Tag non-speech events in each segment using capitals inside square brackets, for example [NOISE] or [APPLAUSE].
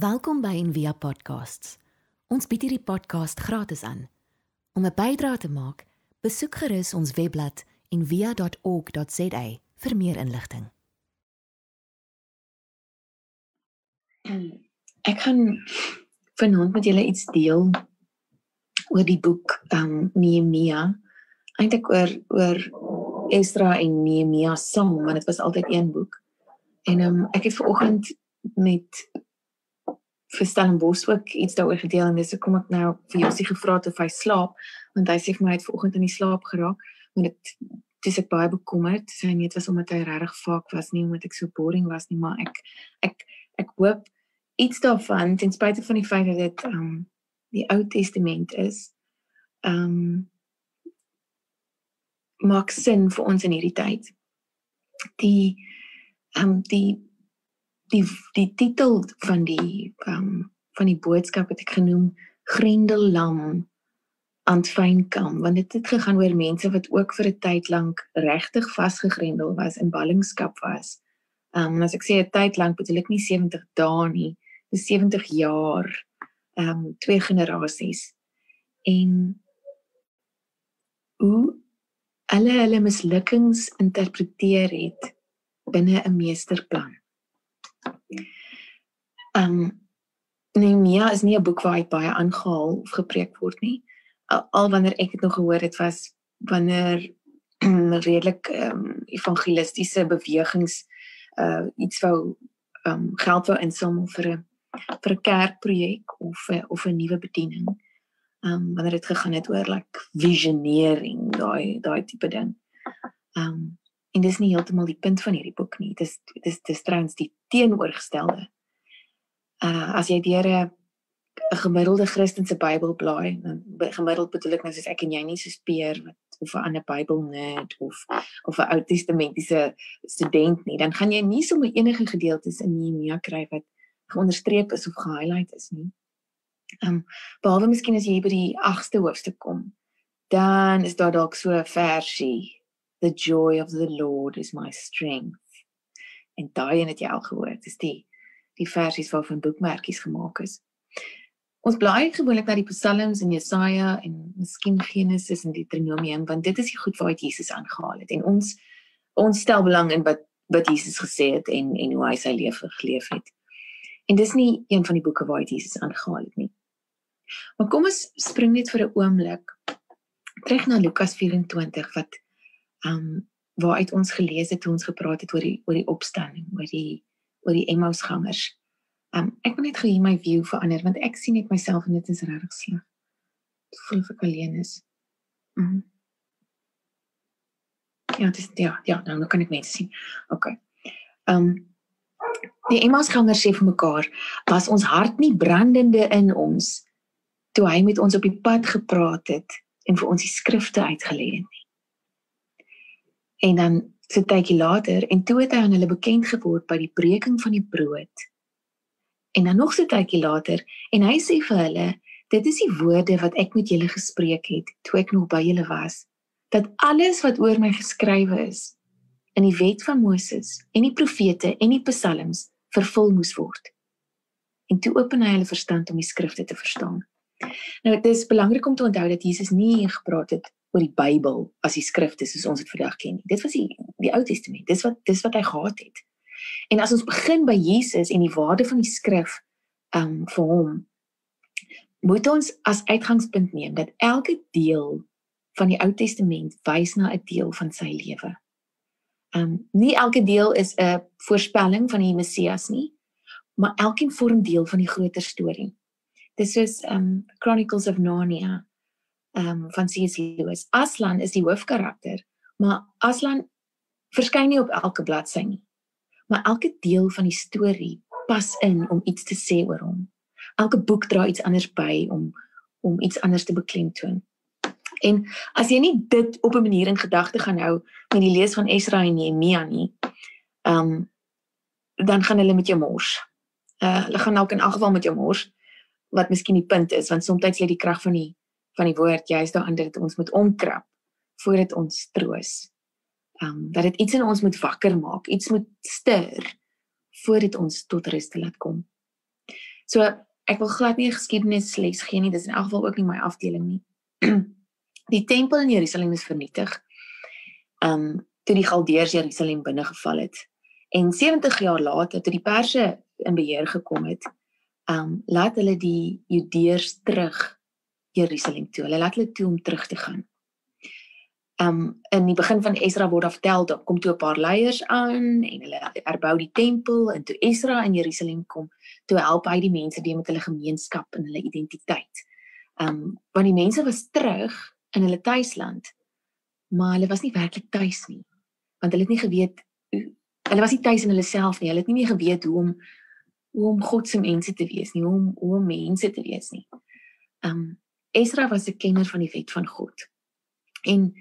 Welkom by Envia Podcasts. Ons bied hierdie podcast gratis aan. Om 'n bydrae te maak, besoek gerus ons webblad en via.org.za vir meer inligting. Ek gaan vanaand met julle iets deel oor die boek um Nehemia. Eintlik oor oor Esdra en Nehemia saam, want dit was altyd een boek. En um ek het vanoggend met vir Stellenbosch ook iets daaroor gedeel en dis hoekom ek nou vir Josie gevra het of hy slaap want hy sê vir my hy het vanoggend in die slaap geraak want dit dis ek baie bekommerd. Sy net was omdat hy regtig vaak was nie omdat ek so boring was nie maar ek ek ek hoop iets daarvan ten spyte van die feit dat dit um die Ou Testament is um maak sin vir ons in hierdie tyd. Die um die die die titel van die um van die boodskap het ek genoem Grendellam aan Feinkam want dit het gegaan oor mense wat ook vir 'n tyd lank regtig vasgegrendel was in ballingskap was. Um en as ek sê 'n tyd lank bedoel ek nie 70 dae nie, dis 70 jaar. Um twee generasies. En hoe alle hulle mislukkings interpreteer het binne 'n meesterplan. Ehm um, Nehemia is nie 'n boek waar hy baie aangehaal of gepreek word nie. Al, al wanneer ek dit nog gehoor het was wanneer [CLEARS THROAT] redelik ehm um, evangelistiese bewegings uh iets wou ehm um, geld wou insamel vir 'n vir 'n kerkprojek of a, of 'n nuwe bediening. Ehm um, wanneer dit gegaan het oor like visionering, daai daai tipe ding. Ehm um, en dis nie heeltemal die punt van hierdie boek nie. Dis dis dis trouens die teenoorgestelde. Uh as jy deur 'n 'n gemiddelde Christelike Bybel blaai, dan gemiddeld bedoel ek nou soos ek en jy nie so speer wat of 'n ander Bybel nerd of of 'n Ou Testamentiese student nie, dan gaan jy nie sommer enige gedeeltes in Nehemia kry wat geonderstreep is of gehighlight is nie. Um behalwe miskien as jy by die 8ste hoofstuk kom, dan is daar dalk so 'n versie the joy of the lord is my strength. En daai een het jy al gehoor dis die die versies waarvan boekmerkies gemaak is. Ons blaai gewoonlik na die psalms en jesaja en miskien genesis en deuteronomium want dit is die goed waar Jesus aangehaal het. En ons ons stel belang in wat wat Jesus gesê het en en hoe hy sy lewe geleef het. En dis nie een van die boeke waar Jesus aangehaal het nie. Maar kom ons spring net vir 'n oomblik terug na Lukas 24 wat um waaruit ons gelees het toe ons gepraat het oor die oor die opstanding, oor die oor die Emmausgangers. Um ek wil net gou hier my view verander want ek sien net myself en dit is regtig sleg. Ek voel of ek alleen is. Mm. Ja, dis ja, ja, dan kan ek mense sien. OK. Um die Emmausgangers sê vir mekaar, was ons hart nie brandende in ons toe hy met ons op die pad gepraat het en vir ons die skrifte uitgelê het nie. En dan so tydjie later en toe het hy aan hulle bekend geword by die breking van die brood. En dan nog so tydjie later en hy sê vir hulle, dit is die woorde wat ek met julle gespreek het toe ek nog by julle was, dat alles wat oor my geskrywe is in die wet van Moses en die profete en die psalms vervul moes word. En toe open hy hulle verstand om die skrifte te verstaan. Nou dit is belangrik om te onthou dat Jesus nie gepraat het oor die Bybel as die skrifte soos ons dit vandag ken nie. Dit was die die Ou Testament. Dis wat dis wat hy gehad het. En as ons begin by Jesus en die waarde van die skrif um vir hom moet ons as uitgangspunt neem dat elke deel van die Ou Testament wys na 'n deel van sy lewe. Um nie elke deel is 'n voorspelling van die Messias nie, maar elkeen vorm deel van die groter storie. Dis soos um Chronicles of Narnia ehm um, van C.S. Lewis. Aslan is die hoofkarakter, maar Aslan verskyn nie op elke bladsy nie. Maar elke deel van die storie pas in om iets te sê oor hom. Elke boek dra iets anders by om om iets anders te beklemtoon. En as jy nie dit op 'n manier in gedagte gaan hou met die lees van Esra en Nehemia nie, ehm um, dan gaan hulle met jou mors. Uh hulle gaan dalk in elk geval met jou mors wat miskien die punt is want soms lê die krag van die van die woord juist daarin dat ons moet omkrap voordat ons troos. Ehm um, dat dit iets in ons moet wakker maak, iets moet stir voordat ons tot rus te laat kom. So ek wil glad nie 'n geskiedenisles gee nie, dis in elk geval ook nie my afdeling nie. [CLEARS THROAT] die tempel in Jerusalem is vernietig. Um toe die Galdeërs Jerusalem binnegeval het. En 70 jaar later toe die Perse in beheer gekom het, um laat hulle die Judeërs terug Jerusalem toe. Hulle laat hulle toe om terug te gaan. Um in die begin van Esra word daar vertel dat kom toe 'n paar leiers aan en hulle herbou die tempel en toe Esra in Jerusalem kom, toe help hy die mense deur met hulle gemeenskap en hulle identiteit. Um want die mense was terug in hulle tuisland, maar hulle was nie werklik tuis nie. Want hulle het nie geweet hulle was nie tuis in hulle self nie. Hulle het nie meer geweet hoe om hoe om God se mense te wees nie, hoe om hoe om mense te wees nie. Um Esra was 'n kenner van die wet van God. En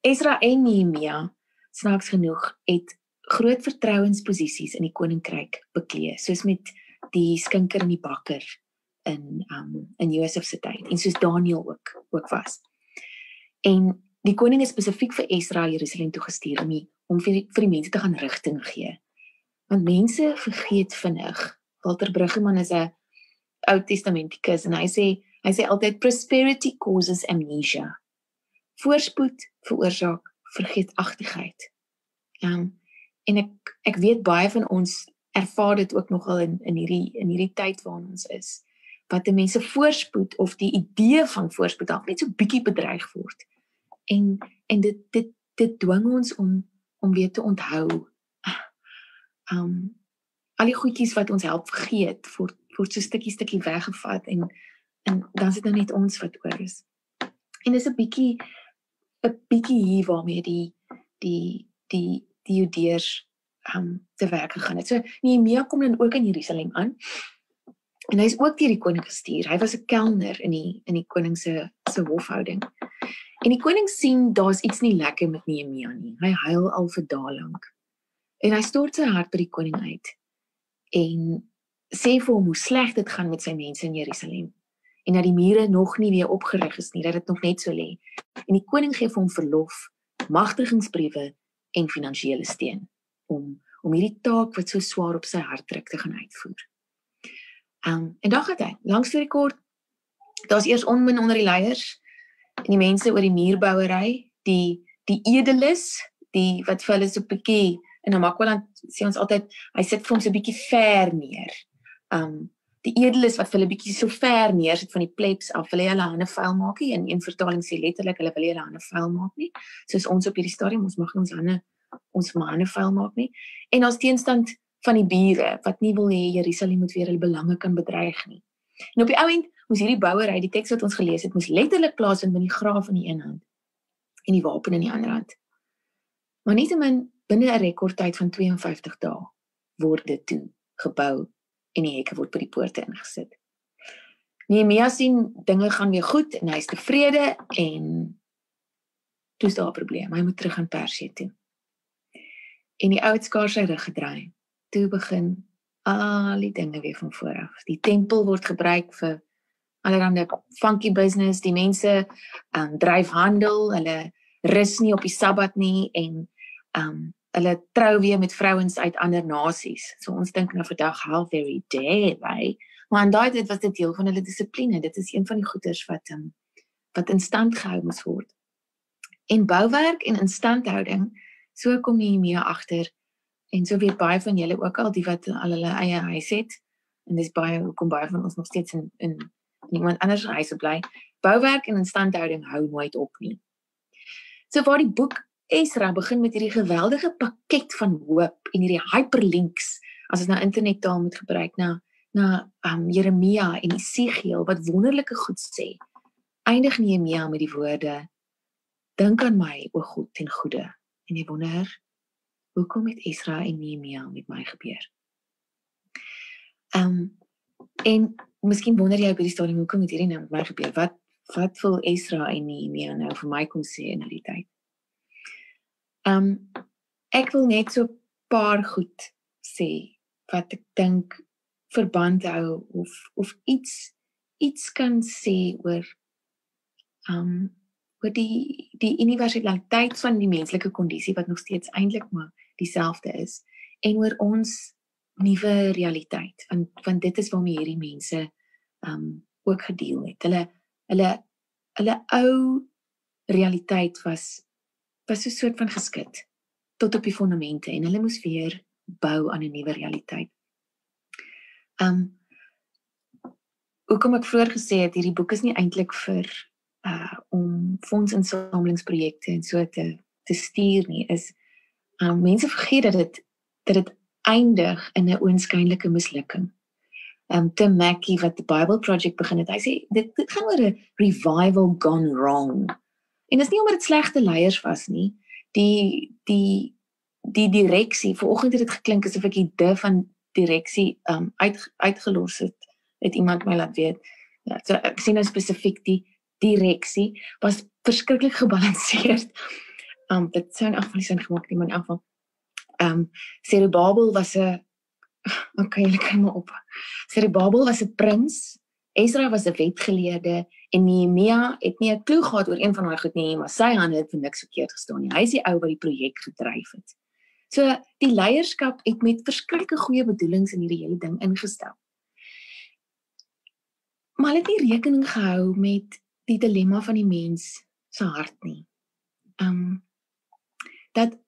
Esra en Nehemia snaaks genoeg het groot vertrouensposisies in die koninkryk beklee, soos met die skinker en die bakker in um in Josef se tyd en soos Daniël ook ook was. En die koning is spesifiek vir Esra Jerusalem toe gestuur om die, om vir die, vir die mense te gaan rigting gee. Want mense vergeet vinnig. Walter Bruggeman is 'n Ou Testamentikus en hy sê hy sê altyd prosperity causes amnesia. Voorspoed veroorsaak vergeetachtigheid. Um en ek ek weet baie van ons ervaar dit ook nogal in in hierdie in hierdie tyd waarin ons is wat mense voorspoed of die idee van voorspoed dalk net so bietjie bedreig word. En en dit dit dit dwing ons om om weer te onthou. Um al die goedjies wat ons help vergeet word word so stukkie stukkie weggevat en en dan is dit nou net ons wat oor is. En dis 'n bietjie 'n bietjie hier waarmee die die die die Judeërs um te werk gegaan het. So Nehemia kom dan ook in Jerusalem aan. En hy's ook deur die koning gestuur. Hy was 'n kelner in die in die koning se se hofhouding. En die koning sien daar's iets nie lekker met Nehemia nie. Hy huil al vir dae lank. En hy stort sy hart by die koning uit en sê vir hom hoe sleg dit gaan met sy mense in Jerusalem en dat die mure nog nie weer opgerig is nie, dat dit nog net so lê. En die koning gee vir hom verlof, magtigingsbriewe en finansiële steun om om hierdie taak wat so swaar op sy hart druk te gaan uitvoer. Um, en dan gaan hy, langs die rekord, daar's eers onmin onder die leiers en die mense oor die muurbouery, die die edeles, die wat vir hulle so 'n bietjie in Namakwaland sê ons altyd, hy sit vir hom so 'n bietjie ver neer. Um die edeles wat hulle bietjie so ver neersit van die plebs af, hulle hulle hande vuil maak nie. In een vertaling sê letterlik hulle wil hulle hande vuil maak nie. Soos ons op hierdie stadium ons mag ons hande ons hande vuil maak nie. En as teenstand van die bure wat nie wil hê Jerusalem moet weer hulle belange kan bedreig nie. En op die ou end moes hierdie bouery, die teks wat ons gelees het, moes letterlik plaasvind met die graaf in die een hand en die wapen in die ander hand. Maar nietemin binne 'n rekordtyd van 52 dae word dit toe gebou en die hekke word by die poorte ingesit. Nehemia sien dinge gaan weer goed en hy is tevrede en toets daar 'n probleem. Hy moet terug aan Persië toe. En die ouds skaars sy rug gedraai. Toe begin al die dinge weer van voor af. Die tempel word gebruik vir allerlei funky business. Die mense um dryf handel. Hulle rus nie op die Sabbat nie en um hulle trou weer met vrouens uit ander nasies. So ons dink nou vandag how very dare they. Maar en daai dit was dit deel van hulle dissipline. Dit is een van die goeders wat um, wat in stand gehou moet word. En bouwerk en instandhouding, so kom jy mee agter. En so weet baie van julle ook al die wat al hulle eie huis het. En dis baie hoekom baie van ons nog steeds in in iemand anders se huis bly. Bouwerk en instandhouding hou nooit op nie. So waar die boek Esra begin met hierdie geweldige pakket van hoop en hierdie hyperlinks as ons nou internettaal moet gebruik na na um, Jeremia en Esegiel wat wonderlike goed sê. Eindig Nehemia met die woorde: Dink aan my, o God, ten goeie. En jy wonder, hoekom het Esra en Nehemia met my gebeur? Ehm um, en miskien wonder jy op hierdie stadium hoekom het hierdie nou met my gebeur? Wat wat wil Esra en Nehemia nou vir my kom sê in hierdie tyd? Ehm um, ek wil net so 'n paar goed sê wat ek dink verband hou of of iets iets kan sê oor ehm um, oor die die universaliteit van die menslike kondisie wat nog steeds eintlik maar dieselfde is en oor ons nuwe realiteit want want dit is waarmee hierdie mense um ook gedeel het. Hulle hulle hulle ou realiteit was was so 'n soort van geskit tot op die fondamente en hulle moes weer bou aan 'n nuwe realiteit. Um hoekom ek vroeër gesê het hierdie boek is nie eintlik vir uh om fondsinsamelingsprojekte en so te te stuur nie is um mense vergeet dat dit dat dit eindig in 'n oënskynlike mislukking. Um Tim Mackie wat die Bible Project begin het, hy sê dit, dit gaan oor 'n revival gone wrong. En dit is nie omdat dit slegte leiers was nie. Die die die direksie, vanoggend het dit geklink asof ek die de van direksie um uit uitgelos het. Het iemand my laat weet. Ja, so ek sien nou spesifiek die direksie was verskriklik gebalanseerd. [LAUGHS] Um dit sou in elk geval sin gemaak het in elk geval. Um Zerubbabel was 'n [LAUGHS] okay, julle kan maar op. Zerubbabel was 'n prins. Ezra was 'n wetgeleerde en Nehemia het nie 'n klou gehad oor een van daai goed nie, maar sy hande het vir niks verkeerd gestaan nie. Hy is die ou wat die projek gedryf het. So die leierskap het met verskillike goeie bedoelings in hierdie hele ding ingestel. Maar hulle het nie rekening gehou met die dilemma van die mens se hart nie. Um dat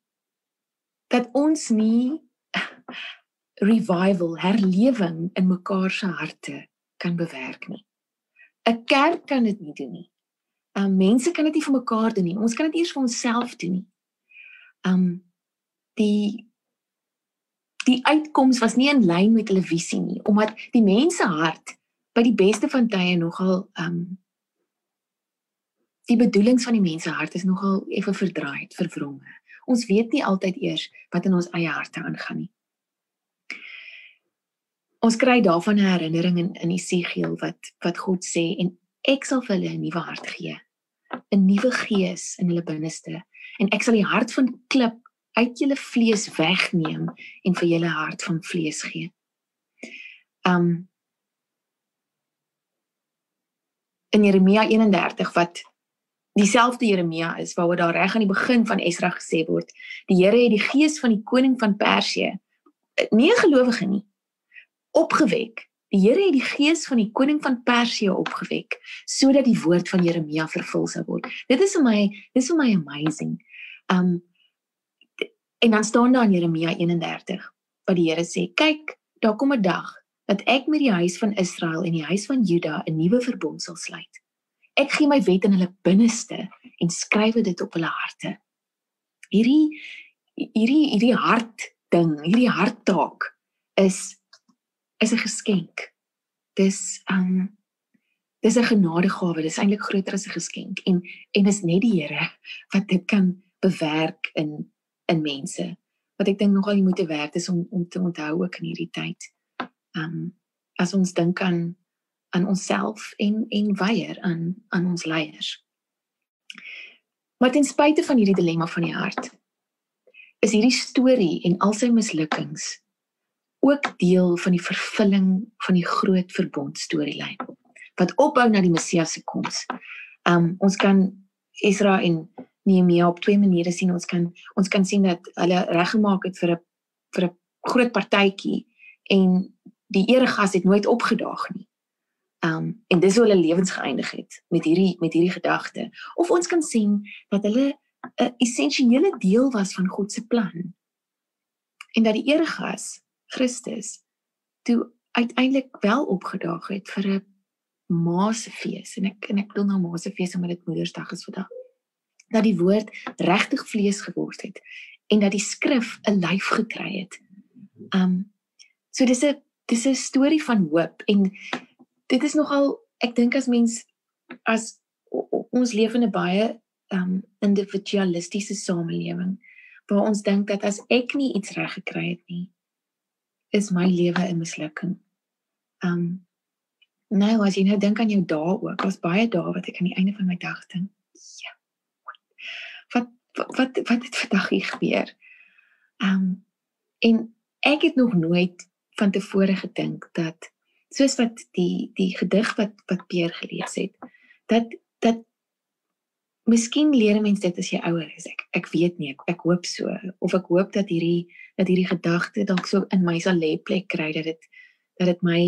dat ons nie [LAUGHS] revival, herlewing in mekaar se harte kan bewerk nie. 'n Kerk kan dit nie doen nie. Um mense kan dit nie vir mekaar doen nie. Ons kan dit eers vir onsself doen nie. Um die die uitkoms was nie in lyn met hulle visie nie omdat die mense hart by die beste van tye nogal um die bedoelings van die mense hart is nogal effe verdraai, vervronge. Ons weet nie altyd eers wat in ons eie harte aangaan nie. Ons kry daarvan 'n herinnering in in Esegiel wat wat God sê en ek sal vir hulle 'n nuwe hart gee. 'n Nuwe gees in hulle binneste en ek sal die hart van klip uit julle vlees wegneem en vir julle hart van vlees gee. Um in Jeremia 31 wat dieselfde Jeremia is waaroor daar reg aan die begin van Esra gesê word, die Here het die gees van die koning van Persië, nie 'n gelowige nie, opgewek. Die Here het die gees van die koning van Persië opgewek sodat die woord van Jeremia vervul sou word. Dit is vir my, dis vir my amazing. Um En dan staan daar in Jeremia 31 wat die Here sê: "Kyk, daar kom 'n dag dat ek met die huis van Israel en die huis van Juda 'n nuwe verbond sal sluit. Ek gee my wet in hulle binneste en skryf dit op hulle harte." Hierdie hierdie hierdie hart ding, hierdie harttaak is is 'n geskenk. Dis um dis 'n genadegawe. Dis eintlik groter as 'n geskenk en en is net die Here wat dit kan bewerk in in mense wat ek dink nogal jy moet werk is om om te onthou ook in hierdie tyd. Um as ons dink aan aan onsself en en weier aan aan ons leiers. Maar ten spyte van hierdie dilemma van die hart is hierdie storie en al sy mislukkings ook deel van die vervulling van die groot verbond storielyn wat opbou na die Messias se koms. Um ons kan Esra en Nehemia op twee maniere sien. Ons kan ons kan sien dat hulle reggemaak het vir 'n vir 'n groot partytjie en die eregas het nooit opgedaag nie. Um en dis hoe hulle lewens geëindig het met hierdie met hierdie gedagte. Of ons kan sien dat hulle 'n essensiële deel was van God se plan. En dat die eregas Christus toe uiteindelik wel opgedaag het vir 'n Maasfees en ek en ek bedoel nou Maasfees omdat dit Moedersdag is vandag dat die woord regtig vlees geword het en dat die skrif 'n lyf gekry het. Um so dis 'n dis 'n storie van hoop en dit is nogal ek dink as mens as ons leef in 'n baie um individualistiese samelewing waar ons dink dat as ek nie iets reg gekry het nie is my lewe 'n mislukking. Um nou as jy nou dink aan jou dae ook, daar's baie dae wat ek aan die einde van my dag dink, ja wat wat wat het vandag hier gebeur? Um en ek het nog nooit van tevore gedink dat soos wat die die gedig wat wat Peer gelees het, dat dat Miskien leer mense dit as jy ouer is. Ek ek weet nie, ek, ek hoop so of ek hoop dat hierdie dat hierdie gedagte dalk so in my sal lê plek kry dat dit dat dit my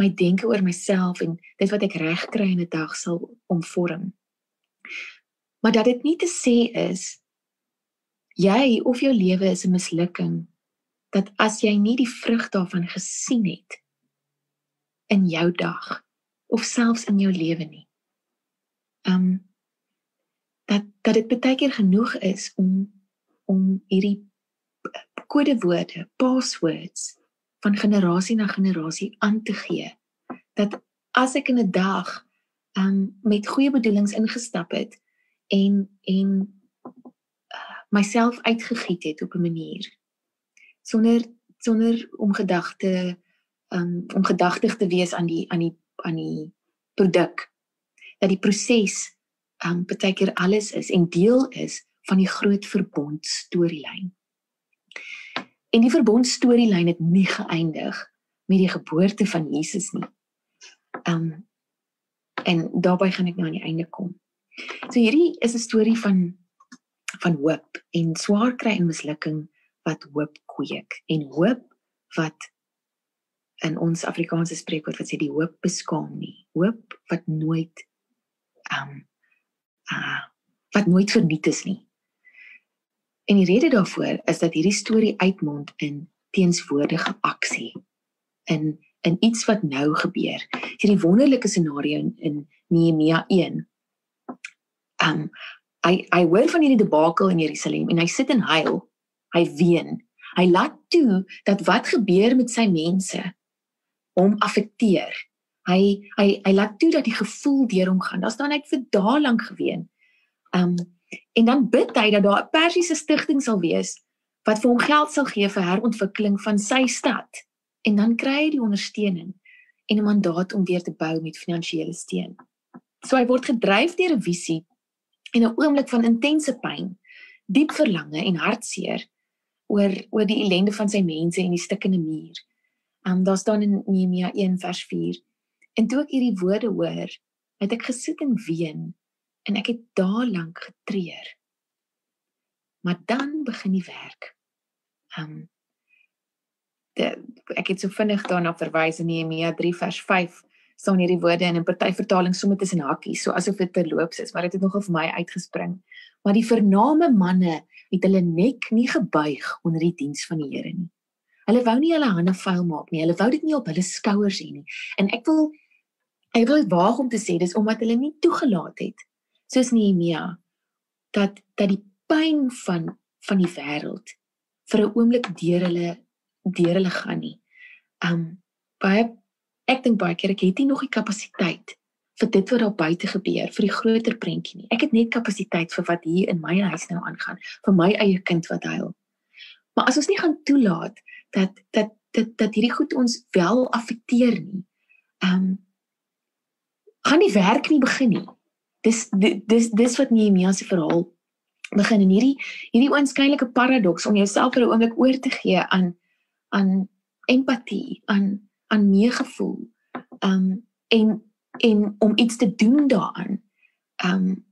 my denke oor myself en dit wat ek reg kry in 'n dag sal omvorm. Maar dat dit nie te sê is jy of jou lewe is 'n mislukking dat as jy nie die vrug daarvan gesien het in jou dag of selfs in jou lewe nie. Um dat dat dit baie keer genoeg is om om hierdie kodewoorde, passwords van generasie na generasie aan te gee. Dat as ek in 'n dag um met goeie bedoelings ingestap het en en uh, myself uitgegiet het op 'n manier sonder sonder om gedagte um om gedagtig te wees aan die aan die aan die produk dat die proses um baie keer alles is en deel is van die groot verbond storielyn. En die verbond storielyn het nie geëindig met die geboorte van Jesus nie. Um en daarbey gaan ek nou aan die einde kom. So hierdie is 'n storie van van hoop en swaar kry en mislukking wat hoop kweek en hoop wat in ons Afrikaanse spreekwoord wat sê die hoop beskaam nie. Hoop wat nooit um uh wat nooit verniet is nie. En die rede daarvoor is dat hierdie storie uitmond in teenswoordige aksie in in iets wat nou gebeur. Hierdie wonderlike scenario in, in Nehemia 1. Um hy hy hoor van hierdie debakel in Jerusalem en hy sit en huil. Hy ween. Hy laat toe dat wat gebeur met sy mense hom affekteer. Hy hy hy laat toe dat die gevoel deur hom gaan. Daar's dan net vir dae lank geween. Um en dan bid hy dat daar 'n Persiese stigting sal wees wat vir hom geld sal gee vir herontwikkeling van sy stad. En dan kry hy die ondersteuning en 'n mandaat om weer te bou met finansiële steun. So hy word gedryf deur 'n visie en 'n oomblik van intense pyn, diep verlange en hartseer oor oor die ellende van sy mense en die stikkende muur. Um daar staan in Nehemia 1 vers 4. En toe ek hierdie woorde hoor, het ek gesit en ween en ek het daar lank getreur. Maar dan begin die werk. Um de, ek het so vinnig daarna verwys in Nehemia 3 vers 5 staan hierdie woorde in 'n party vertaling sommer tussen hakkies, so asof dit terloops is, maar dit het nogal vir my uitgespring. Maar die vername manne het hulle nek nie gebuig onder die diens van die Here nie. Hulle wou nie hulle hande vuil maak nie. Hulle wou dit nie op hulle skouers hê nie. En ek wil ek wil waag om te sê dis omdat hulle nie toegelaat het soos Nehemia dat dat die pyn van van die wêreld vir 'n oomblik deur hulle deur hulle gaan nie. Um baie ek dink baie keer ek het nie nog die kapasiteit vir dit wat daar buite gebeur vir die groter prentjie nie. Ek het net kapasiteit vir wat hier in my huis nou aangaan, vir my eie kind wat huil. Maar as ons nie gaan toelaat dat dat dat dat hierdie goed ons wel affekteer nie. Um gaan die werk nie begin nie. Dis dis dis wat Nehemia se verhaal begin en hierdie hierdie oënskynlike paradoks om jouself vir 'n oomblik oor te gee aan aan empatie, aan aan meegevoel. Um en en om iets te doen daaraan. Um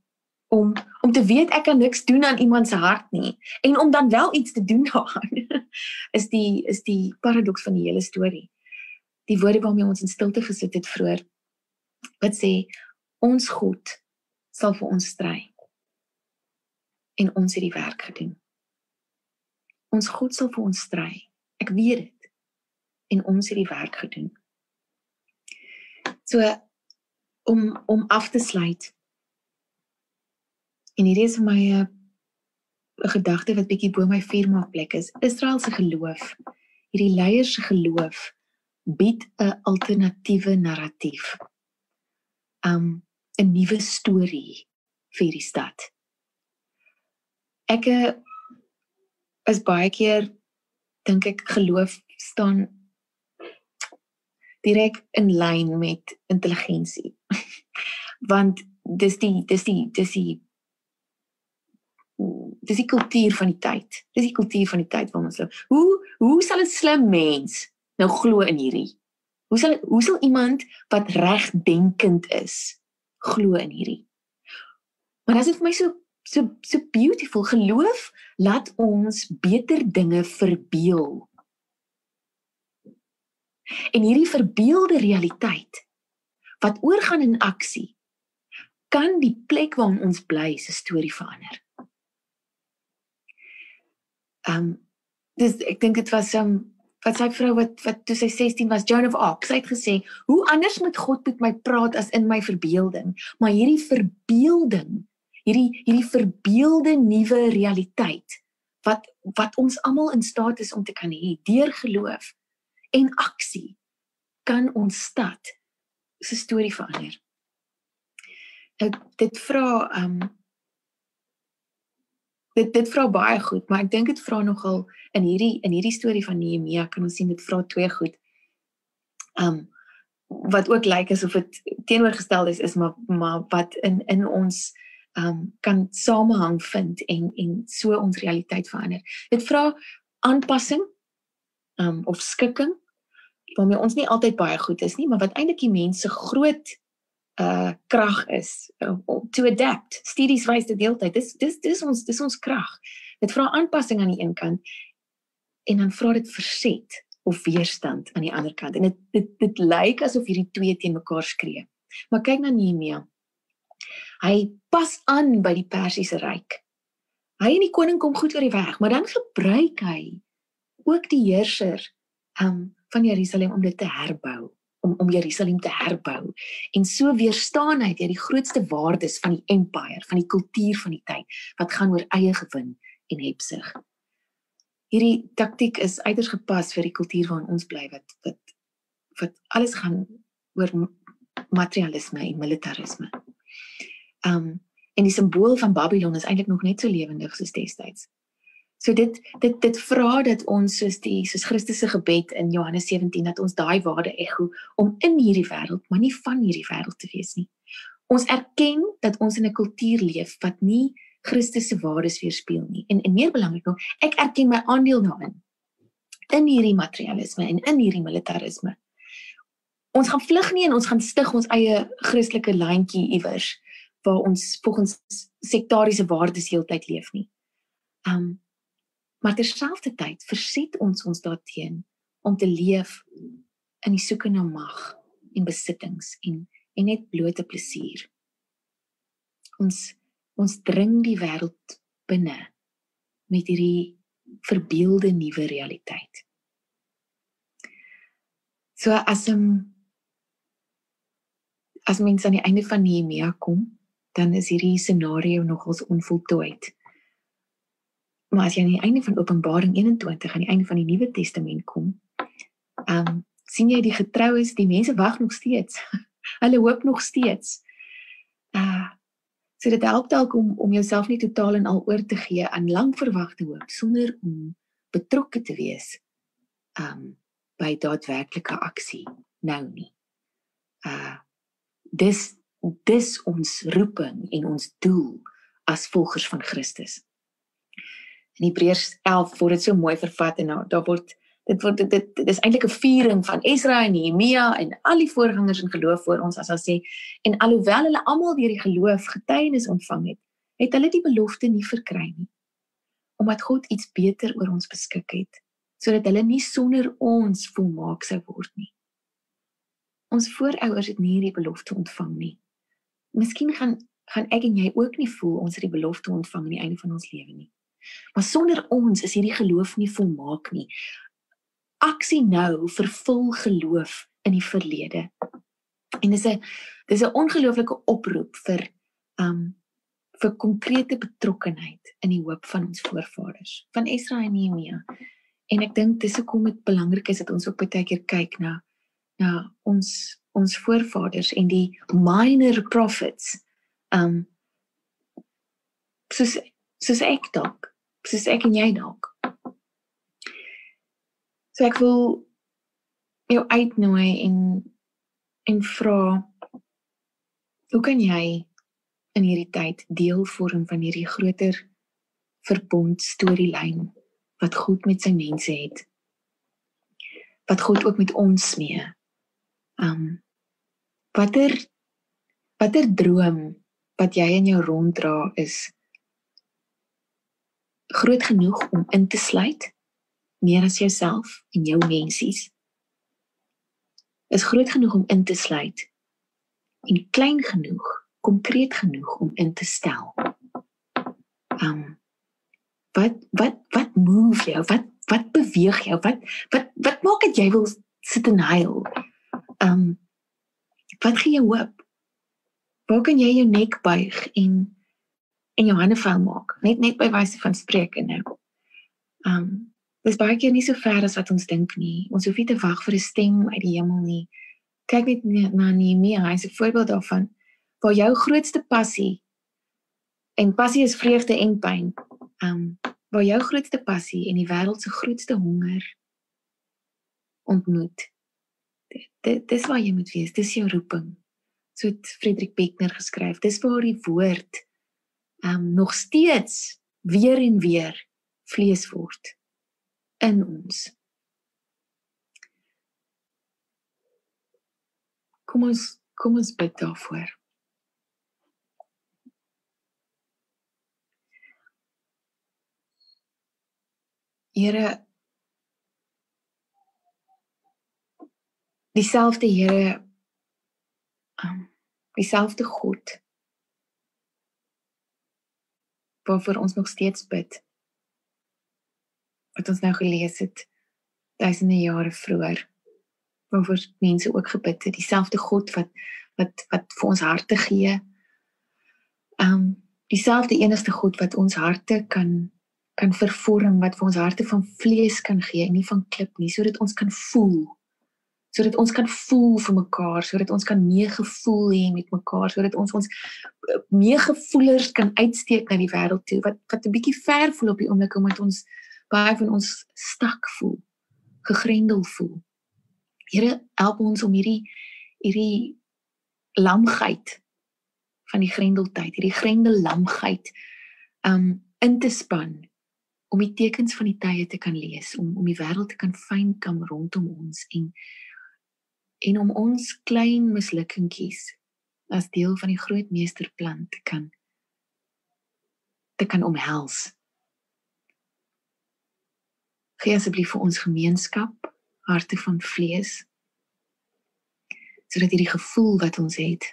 om om te weet ek kan niks doen aan iemand se hart nie en om dan wel iets te doen [LAUGHS] daaraan is die is die paradoks van die hele storie. Die woorde waarmee ons in stilte gesit het vroeër wat sê ons God sal vir ons stry en ons het die werk gedoen. Ons God sal vir ons stry. Ek weet dit. En ons het die werk gedoen. So om om af te sluit. En hierdie is vir my 'n 'n gedagte wat bietjie bo my vuur maak plek is. Israel se geloof, hierdie leiers se geloof bied 'n alternatiewe narratief. Um 'n nuwe storie vir die stad. Ek eh, is baie keer dink ek geloof staan direk in lyn met intelligensie. [LAUGHS] Want dis die dis die dis die dis die kultuur van die tyd. Dis die kultuur van die tyd waarin ons leef. Hoe hoe sal 'n slim mens nou glo in hierdie? Hoe sal hoe sal iemand wat regdenkend is glo in hierdie? Maar dit is vir my so so so beautiful geloof laat ons beter dinge verbeel. En hierdie verbeelde realiteit wat oorgaan in aksie kan die plek waarin ons bly se storie verander. Ehm um, dis ek dink dit was 'n um, wat sy vrou wat wat toe sy 16 was Joan of Arc sy het gesê hoe anders moet God met my praat as in my verbeelding maar hierdie verbeelding hierdie hierdie verbeelde nuwe realiteit wat wat ons almal in staat is om te kan hê deur geloof en aksie kan ons stad se storie verander. Ek dit vra um dit dit vra baie goed, maar ek dink dit vra nogal in hierdie in hierdie storie van Nehemia kan ons sien dit vra twee goed. Um wat ook lyk asof dit teenoorgestel is is maar maar wat in in ons um kan samehang vind en en so ons realiteit verander. Dit vra aanpassing um of skikking waarmee ons nie altyd baie goed is nie, maar wat eintlik die mense groot uh krag is uh, om to adapt. Studies wys dit deeltyd. Dis dis dis ons dis ons krag. Dit vra aanpassing aan die een kant en dan vra dit verset of weerstand aan die ander kant. En dit dit dit lyk asof hierdie twee teen mekaar skree. Maar kyk na Nehemia. Hy pas aan by die Persiese ryk. Hy en die koning kom goed oor die weg, maar dan gebruik hy ook die heerser um van Jerusalem om dit te herbou om om Jerusalem te herbou en so weerstaan hy deur die grootste waardes van die empire, van die kultuur van die tyd wat gaan oor eie gewin en hebsug. Hierdie taktik is uiters gepas vir die kultuur waarin ons bly wat wat wat alles gaan oor materialisme en militarisme. Um en die simbool van Babylon is eintlik nog net so lewendig soos destyds. So dit dit dit vra dat ons soos die soos Christus se gebed in Johannes 17 dat ons daai waarde ego om in hierdie wêreld, maar nie van hierdie wêreld te wees nie. Ons erken dat ons in 'n kultuur leef wat nie Christus se waardes weerspieël nie. En en meer belangrik nog, ek erken my aandeel daarin. In hierdie materialisme en in hierdie militarisme. Ons gaan vlug nie en ons gaan stig ons eie Christelike lyntjie iewers waar ons volgens sektariese waardes heeltyd leef nie. Um Maar terselfdertyd verset ons ons daarteen om te leef in die soeke na mag en besittings en en net blote plesier. Ons ons dring die wêreld binne met hierdie verbeelde nuwe realiteit. So as 'n as mens aan die einde van Nehemia kom, dan is hierdie scenario nogals onvoltooid. Maar as jy aan die einde van Openbaring 21 aan die einde van die Nuwe Testament kom, ehm um, sien jy die getroues, die mense wag nog steeds. [LAUGHS] Hulle hoop nog steeds. Uh so dit help dalk om om jouself nie totaal en al oor te gee aan lankverwagte hoop sonder om betrokke te wees ehm um, by daadwerklike aksie nou nie. Uh dis dis ons roeping en ons doel as volgers van Christus in Hebreërs 11 word dit so mooi vervat en nou daar word dit word dit, dit, dit is eintlik 'n viering van Esra en Nehemia en al die voorgangers in geloof voor ons as ons sê en alhoewel hulle almal deur die geloof getuienis ontvang het, het hulle die belofte nie verkry nie. Omdat God iets beter oor ons beskik het, sodat hulle nie sonder ons volmaak sou word nie. Ons voorouers het nie hierdie belofte ontvang nie. Miskien gaan gaan ek en jy ook nie voel ons het die belofte ontvang aan die einde van ons lewe nie. Maar sonder ons is hierdie geloof nie volmaak nie. Aksie nou vervul geloof in die verlede. En dis 'n dis 'n ongelooflike oproep vir um vir konkrete betrokkenheid in die hoop van ons voorvaders, van Esra en Nehemia. En ek dink dis hoekom dit belangrik is dat ons ook baie keer kyk na na ons ons voorvaders en die minor prophets. Um soos soos ek dalk soos ek en jy dalk. So ek wil jou uitnooi en en vra hoe kan jy in hierdie tyd deel vorm van hierdie groter verbond storielyn wat God met sy mense het? Wat God ook met ons mee? Um watter watter droom wat jy in jou ronddra is groot genoeg om in te sluit meer as jouself en jou mensies. Is groot genoeg om in te sluit en klein genoeg, konkreet genoeg om in te stel. Um wat wat wat move jou? Wat wat beweeg jou? Wat wat wat maak dit jy wil sit en huil? Um wat gee jou hoop? Waar kan jy jou nek buig en en jou hande vuil maak? Net net by wyse van spreuke nou. Um dis baie keer nie so ver as wat ons dink nie. Ons hoef nie te wag vir 'n stem uit die hemel nie. Kyk net na Nehemia, hy's 'n voorbeeld daarvan waar jou grootste passie en passie is vreugde en pyn. Um waar jou grootste passie en die wêreld se grootste honger ontmoet. Dit dis waar jy moet wees. Dis jou roeping. So het Frederik Beckner geskryf. Dis waar die woord um nog steeds weer en weer vlees word in ons. Kom ons kom ons bid daarvoor. Here dieselfde Here um dieselfde God waarvoor ons nog steeds bid. Wat ons nou gelees het duisende jare vroeër. Waarvoor mense ook gebid het, dieselfde God wat wat wat vir ons harte gee. Um dieselfde enigste God wat ons harte kan kan vervorm, wat vir ons harte van vlees kan gee en nie van klip nie, sodat ons kan voel sodat ons kan voel vir mekaar, sodat ons kan meegevoel hê met mekaar, sodat ons ons eh, meegevoelers kan uitsteek na die wêreld toe wat wat 'n bietjie ver voel op die oomblik omdat ons baie van ons stak voel, gegrendel voel. Here, help ons om hierdie hierdie lamgeit van die grendeltyd, hierdie grendellamgeit um in te span om die tekens van die tye te kan lees, om om die wêreld te kan fynkam rondom ons en en om ons klein mislukkingkies as deel van die groot meesterplan te kan te kan omhels. Gee asseblief vir ons gemeenskap harte van vlees sodat hierdie gevoel wat ons het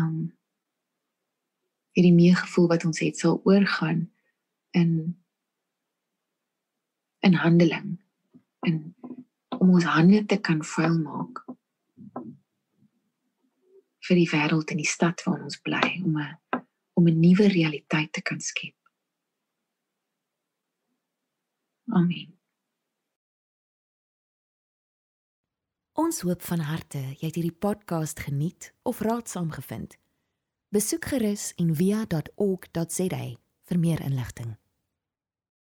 um hierdie meegevoel wat ons het sal oorgaan in in handeling in om ons hande te kan vuil maak vir die wêreld en die stad waarin ons bly om 'n om 'n nuwe realiteit te kan skep. Amen. Ons hoop van harte jy het hierdie podcast geniet of raadsaam gevind. Besoek gerus en via.ok.za vir meer inligting.